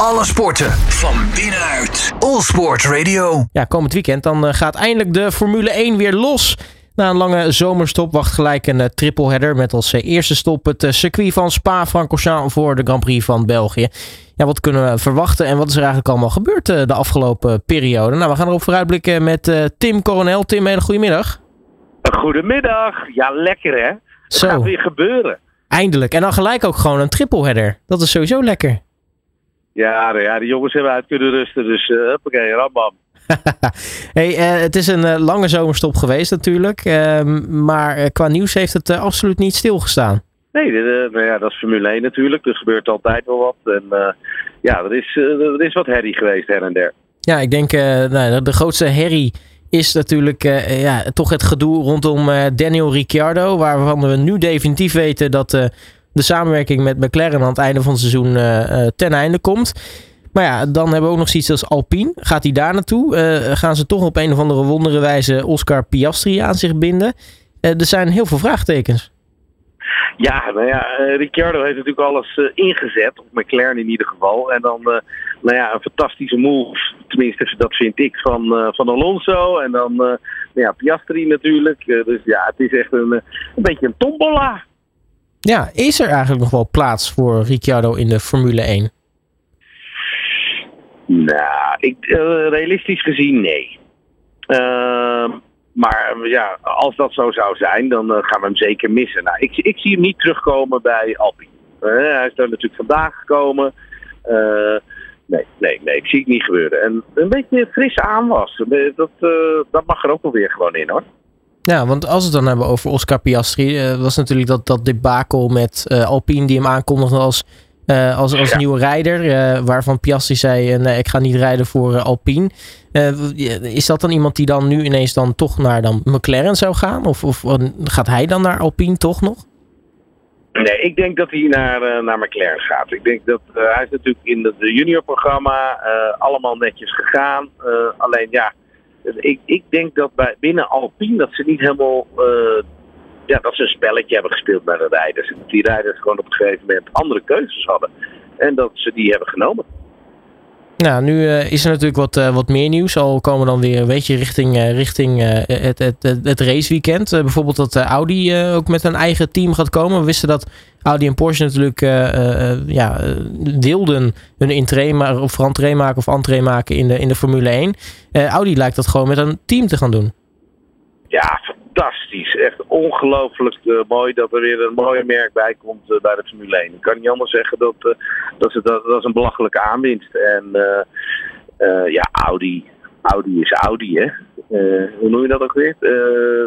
Alle sporten van binnenuit. All Sport Radio. Ja, komend weekend dan eh, gaat eindelijk de Formule 1 weer los. Na een lange zomerstop wacht gelijk een uh, tripleheader met als uh, eerste stop het circuit van Spa-Francorchamps voor de Grand Prix van België. Ja, wat kunnen we verwachten en wat is er eigenlijk allemaal gebeurd de afgelopen periode? Nou, we gaan erop vooruitblikken met Tim Coronel. Tim, hele goedemiddag. Goedemiddag. Ja, lekker hè? Het Zo. gaat weer gebeuren. Eindelijk. En dan gelijk ook gewoon een tripleheader. Dat is sowieso lekker. Ja, nou ja, de jongens hebben uit kunnen rusten, dus uh, huppakee, rambam. hey, uh, het is een uh, lange zomerstop geweest natuurlijk, ehm, maar qua nieuws heeft het absoluut niet stilgestaan. Nee, nou ja, dat is Formule 1 natuurlijk, er gebeurt altijd wel wat. En ja, er is, er is wat herrie geweest her en der. Ja, ik denk nou, de grootste herrie is natuurlijk ja, toch het gedoe rondom Daniel Ricciardo, waarvan we nu definitief weten dat de samenwerking met McLaren aan het einde van het seizoen uh, ten einde komt. Maar ja, dan hebben we ook nog zoiets als Alpine. Gaat hij daar naartoe? Uh, gaan ze toch op een of andere wondere wijze Oscar Piastri aan zich binden? Er zijn heel veel vraagtekens. Ja, nou ja, Ricciardo heeft natuurlijk alles ingezet, op McLaren in ieder geval. En dan, nou ja, een fantastische move, tenminste dat vind ik, van, van Alonso. En dan, nou ja, Piastri natuurlijk. dus ja, het is echt een, een beetje een tombola. Ja, is er eigenlijk nog wel plaats voor Ricciardo in de Formule 1? Nou, ik, uh, realistisch gezien nee. Uh, maar ja, als dat zo zou zijn, dan uh, gaan we hem zeker missen. Nou, ik, ik zie hem niet terugkomen bij Alpine. hij is daar natuurlijk vandaag gekomen. nee, nee, nee, ik zie het niet gebeuren. En een beetje fris aanwas, dat, dat mag er ook wel weer gewoon in hoor. Ja, want als we het dan hebben over Oscar Piastri, uh, was natuurlijk dat, dat debakel met uh, Alpine die hem aankondigde als, uh, als, als ja. nieuwe rijder. waarvan Piastri zei, nee, ik ga niet rijden voor Alpine. is dat dan iemand die dan nu ineens dan toch naar dan McLaren zou gaan? Of, of gaat hij dan naar Alpine toch nog? Nee, ik denk dat hij naar, naar McLaren gaat. Ik denk dat hij is natuurlijk in het juniorprogramma allemaal netjes gegaan. alleen ja, ik, ik denk dat bij, binnen Alpine dat ze niet helemaal. Uh, ja, dat ze een spelletje hebben gespeeld bij de rijders. En dat die rijders gewoon op een gegeven moment andere keuzes hadden. En dat ze die hebben genomen. Nou, nu uh, is er natuurlijk wat, uh, wat meer nieuws. Al komen we dan weer een beetje richting, uh, richting het, het, het raceweekend. bijvoorbeeld dat Audi ook met een eigen team gaat komen. We wisten dat Audi en Porsche natuurlijk ja, wilden hun intree of rentree maken of entree maken in de, in de Formule 1. Audi lijkt dat gewoon met een team te gaan doen. Ja, fantastisch. Echt ongelooflijk uh, mooi dat er weer een mooie merk bij komt uh, bij de Formule 1. Ik kan niet anders zeggen dat, uh, dat, ze, dat, dat is een belachelijke aanwinst. En ja, Audi, Audi is Audi, hè. hoe noem je dat ook weer?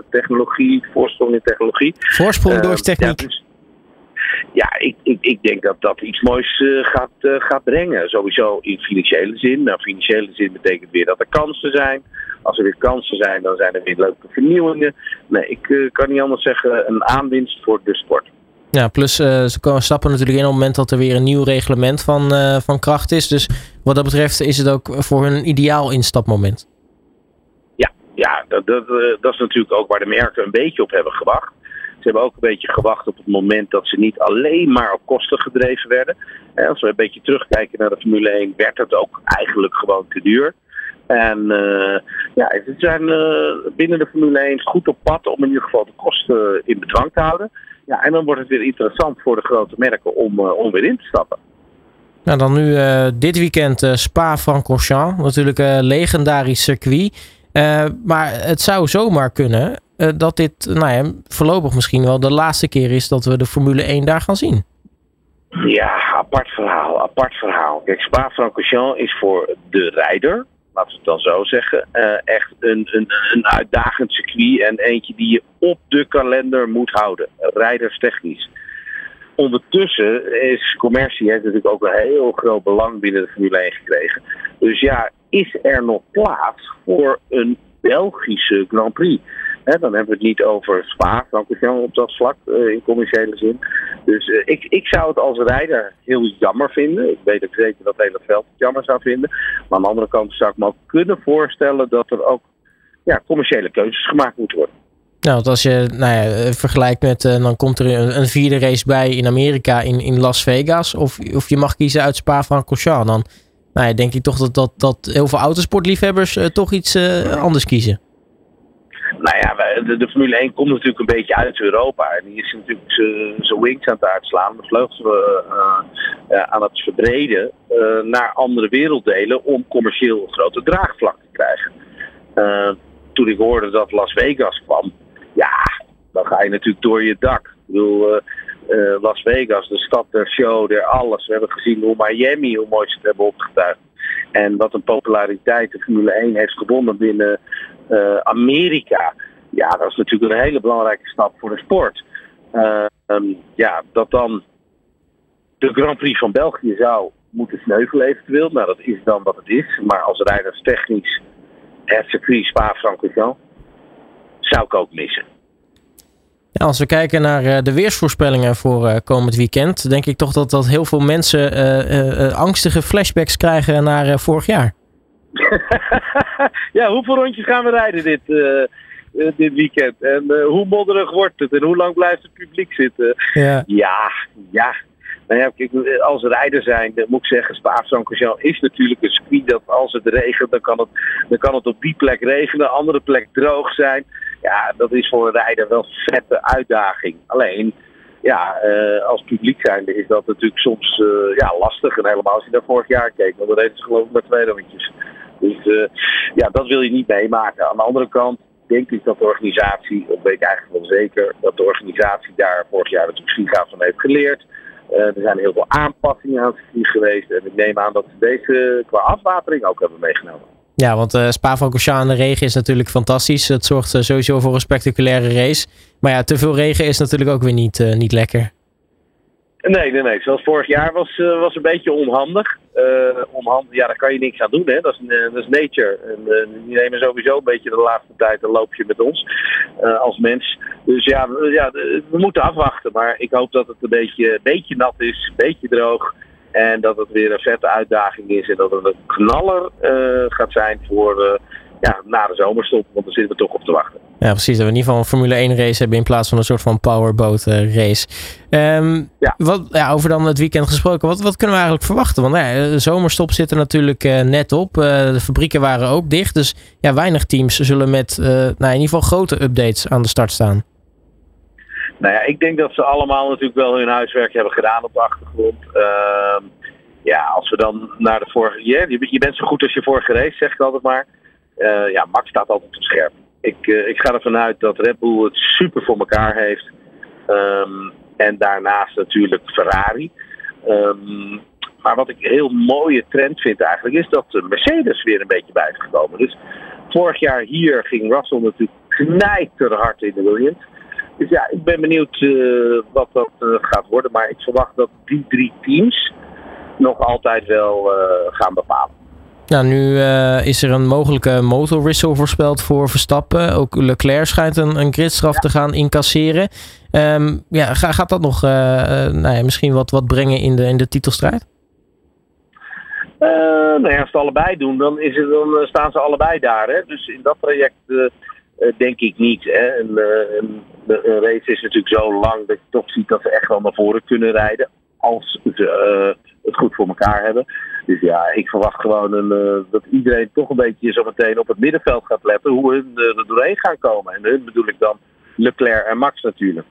technologie, voorsprong in technologie. Voorsprong door techniek. Ja, dus, ja, ik, ik, ik denk dat dat iets moois uh, gaat, uh, gaat brengen. Sowieso in financiële zin. Nou, financiële zin betekent weer dat er kansen zijn. Als er weer kansen zijn, dan zijn er weer leuke vernieuwingen. Nee, ik uh, kan niet anders zeggen, een aanwinst voor de sport. Ja, plus ze komen stappen natuurlijk in op het moment dat er weer een nieuw reglement van, van kracht is. Dus wat dat betreft is het ook voor hun ideaal instapmoment. Ja, ja dat, dat, dat is natuurlijk ook waar de merken een beetje op hebben gewacht. Ze hebben ook een beetje gewacht op het moment dat ze niet alleen maar op kosten gedreven werden. Als we een beetje terugkijken naar de Formule 1, werd het ook eigenlijk gewoon te duur. En uh, ja, ze zijn uh, binnen de Formule 1 goed op pad om in ieder geval de kosten in bedwang te houden. Ja, en dan wordt het weer interessant voor de grote merken om, uh, om weer in te stappen. Nou, dan nu dit weekend Spa-Francorchamps. Natuurlijk een legendarisch circuit. maar het zou zomaar kunnen uh, dat dit nou ja, voorlopig misschien wel de laatste keer is dat we de Formule 1 daar gaan zien. Ja, apart verhaal, apart verhaal. Kijk, Spa-Francorchamps is voor de rijder, laten we het dan zo zeggen, uh, echt een, een, een uitdagend circuit en eentje die je op de kalender moet houden, rijderstechnisch. Ondertussen is commercie heeft natuurlijk ook een heel groot belang binnen de Formule 1 gekregen. Dus ja, is er nog plaats voor een Belgische Grand Prix? Dan hebben we het niet over Spa, Francorchamps op dat vlak uh, in commerciële zin. Dus uh, ik, ik zou het als rijder heel jammer vinden. Ik weet ook zeker dat het hele veld het jammer zou vinden. Maar aan de andere kant zou ik me ook kunnen voorstellen dat er ook ja, commerciële keuzes gemaakt moeten worden. Nou, want als je nou ja, vergelijkt met, dan komt er een, een, vierde race bij in Amerika, in, in Las Vegas. Of, of je mag kiezen uit Spa-Francorchamps. Dan nou denk ik toch dat, dat, dat heel veel autosportliefhebbers toch iets anders kiezen. Ja, de, de, Formule 1 komt natuurlijk een beetje uit Europa. En die is natuurlijk zijn wings aan het uitslaan, de vleugels uh, aan het verbreden naar andere werelddelen om commercieel een grote draagvlak te krijgen. toen ik hoorde dat Las Vegas kwam, ja, dan ga je natuurlijk door je dak. Ik bedoel, Las Vegas, de stad der show, der alles. We hebben gezien hoe Miami, hoe mooi ze het hebben opgetuigd. En wat een populariteit de Formule 1 heeft gewonnen binnen Amerika. Ja, dat is natuurlijk een hele belangrijke stap voor de sport. Uh, um, ja, dat dan de Grand Prix van België zou moeten sneuvelen eventueel. Nou, dat is dan wat het is. Maar als rijders technisch het circuit Spa-Francorchamps zou ik ook missen. Ja, als we kijken naar uh, de weersvoorspellingen voor uh, komend weekend, denk ik toch dat, dat heel veel mensen uh, angstige flashbacks krijgen naar vorig jaar. ja, hoeveel rondjes gaan we rijden dit, dit weekend? En hoe modderig wordt het? En hoe lang blijft het publiek zitten? Ja, ja. ja. Nou ja, kijk, als rijder zijn, moet ik zeggen, Spa-Francorchamps is natuurlijk een circuit dat als het regent, dan kan het, dan kan het op die plek regenen, andere plek droog zijn. Ja, dat is voor een rijder wel een vette uitdaging. Alleen, ja, uh, als publiek zijnde is dat natuurlijk soms uh, ja, lastig. En helemaal als je naar vorig jaar keek, want dat heeft geloof ik maar twee rondjes. Dus uh, ja, dat wil je niet meemaken. Aan de andere kant denk ik dat de organisatie, of weet ik eigenlijk wel zeker, dat de organisatie daar vorig jaar natuurlijk Schiga van heeft geleerd. er zijn heel veel aanpassingen aan het geweest. En ik neem aan dat ze deze qua afwatering ook hebben meegenomen. Ja, want uh, Spa-Francorchamps in de regen is natuurlijk fantastisch. Het zorgt uh, sowieso voor een spectaculaire race. Maar ja, te veel regen is natuurlijk ook weer niet, niet lekker. Nee, nee, nee. Zoals vorig jaar was, was een beetje onhandig. onhandig. Ja, daar kan je niks aan doen. Hè. Dat, is, dat is nature. En, die nemen sowieso een beetje de laatste tijd een loopje met ons als mens. Dus ja, ja, we moeten afwachten. Maar ik hoop dat het een beetje, beetje nat is, een beetje droog. En dat het weer een vette uitdaging is en dat het een knaller gaat zijn voor ja, na de zomerstop. Want daar zitten we toch op te wachten. Ja, precies. Dat we in ieder geval een Formule 1 race hebben in plaats van een soort van powerboat uh, race. Um, ja. Wat, ja, over dan het weekend gesproken, wat, wat kunnen we eigenlijk verwachten? Want ja, de zomerstop zit er natuurlijk net op. de fabrieken waren ook dicht. Dus ja, weinig teams zullen met nou, in ieder geval grote updates aan de start staan. Nou ja, ik denk dat ze allemaal natuurlijk wel hun huiswerk hebben gedaan op de achtergrond. Uh, ja, als we dan naar de vorige. Je, je bent zo goed als je vorige race, zeg ik altijd maar. Ja, Max staat altijd op scherp. Ik, uh, ik ga ervan uit dat Red Bull het super voor elkaar heeft. Um, en daarnaast natuurlijk Ferrari. Um, maar wat ik een heel mooie trend vind eigenlijk, is dat de Mercedes weer een beetje bij is gekomen. Dus vorig jaar hier ging Russell natuurlijk knijterhard in de Williams. Dus ja, ik ben benieuwd uh, wat dat uh, gaat worden. Maar ik verwacht dat die drie teams nog altijd wel gaan bepalen. Nou, nu is er een mogelijke motorwissel voorspeld voor Verstappen. Ook Leclerc schijnt een, een gridstraf ja. te gaan incasseren. Um, ja, gaat dat nog nou ja, misschien wat, wat brengen in de, in de titelstrijd? nou ja, als ze het allebei doen, dan, is het, dan staan ze allebei daar. Hè? Dus in dat traject denk ik niet. Hè? Een, een, een race is natuurlijk zo lang dat je toch ziet dat ze echt wel naar voren kunnen rijden. Als ze uh, het goed voor elkaar hebben. Dus ja, ik verwacht gewoon een, uh, dat iedereen toch een beetje zo meteen op het middenveld gaat letten. Hoe hun uh, er doorheen gaan komen. En hun bedoel ik dan Leclerc en Max natuurlijk.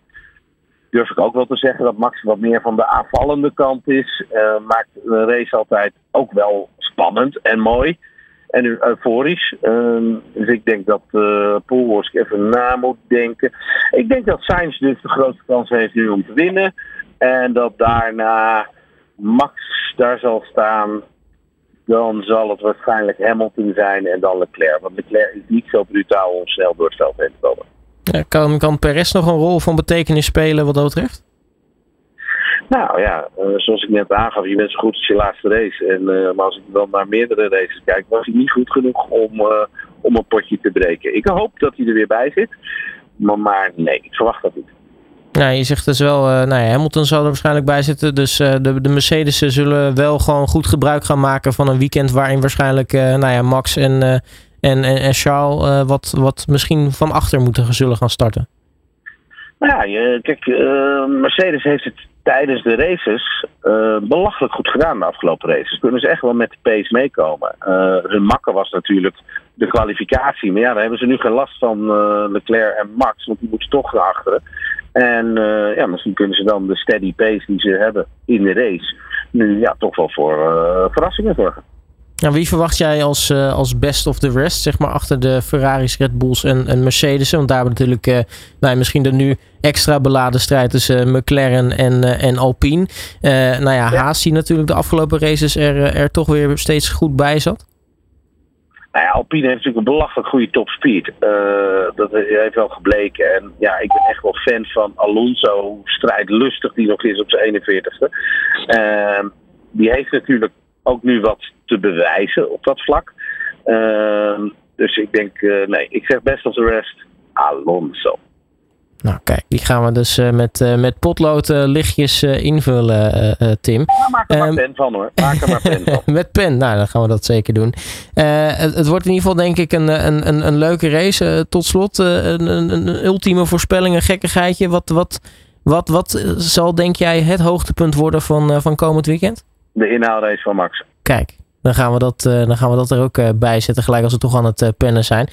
Durf ik ook wel te zeggen dat Max wat meer van de aanvallende kant is. maakt een race altijd ook wel spannend en mooi en euforisch. Uh, dus ik denk dat uh, Poelworsk even na moet denken. Ik denk dat Sainz dus de grootste kans heeft nu om te winnen. En dat daarna Max daar zal staan. Dan zal het waarschijnlijk Hamilton zijn en dan Leclerc. Want Leclerc is niet zo brutaal om snel door het veld heen te komen. Ja, kan, kan Perez nog een rol van betekenis spelen wat dat betreft? Nou ja, uh, zoals ik net aangaf, je bent zo goed als je laatste race. En, uh, maar als ik dan naar meerdere races kijk, was hij niet goed genoeg om, uh, om een potje te breken. Ik hoop dat hij er weer bij zit. Maar, maar nee, ik verwacht dat niet. Ja, je zegt dus wel, nou ja, Hamilton zal er waarschijnlijk bij zitten. Dus de, de Mercedes zullen wel gewoon goed gebruik gaan maken van een weekend waarin waarschijnlijk nou ja, Max en, en, en, en Charles wat, wat misschien van achter moeten zullen gaan starten? Nou ja, kijk, Mercedes heeft het tijdens de races belachelijk goed gedaan de afgelopen races. Kunnen ze echt wel met de pace meekomen. hun makker was natuurlijk de kwalificatie. Maar ja, daar hebben ze nu geen last van Leclerc en Max, want die moeten toch naar achteren. En uh, ja, misschien kunnen ze dan de steady pace die ze hebben in de race nu ja, toch wel voor uh, verrassingen zorgen. Nou, wie verwacht jij als, uh, als best of the rest, zeg maar, achter de Ferraris, Red Bulls en, en Mercedes? Want daar hebben we natuurlijk uh, nou, misschien de nu extra beladen strijd tussen McLaren en, en Alpine. nou ja, ja, Haas die natuurlijk de afgelopen races er, er toch weer steeds goed bij zat. Nou Alpine heeft natuurlijk een belachelijk goede topspeed. Uh, dat heeft wel gebleken. En ja, ik ben echt wel fan van Alonso, strijdlustig die nog is op zijn 41ste. Uh, die heeft natuurlijk ook nu wat te bewijzen op dat vlak. Uh, dus ik denk, uh, nee, ik zeg best als de rest Alonso. Nou, kijk, die gaan we dus uh, met, uh, met potlood uh, lichtjes invullen, Tim. Ja, maak er maar um, pen van hoor. Maak er maar pen van. met pen, nou, dan gaan we dat zeker doen. Het, het, wordt in ieder geval, denk ik, een, een, een, een leuke race. tot slot, een, een, een, ultieme voorspelling, een gekkigheidje. Wat, wat, wat, wat zal, denk jij, het hoogtepunt worden van, van komend weekend? De inhaalrace van Max. Kijk, dan gaan we dat, uh, dan gaan we dat er ook uh, bij zetten, gelijk als we toch aan het uh, pennen zijn.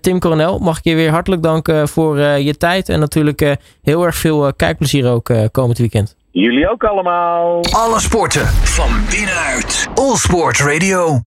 Tim Coronel, mag ik je weer hartelijk danken voor je tijd. En natuurlijk heel erg veel kijkplezier ook komend weekend. Jullie ook allemaal. Alle sporten van binnenuit. All Sport Radio.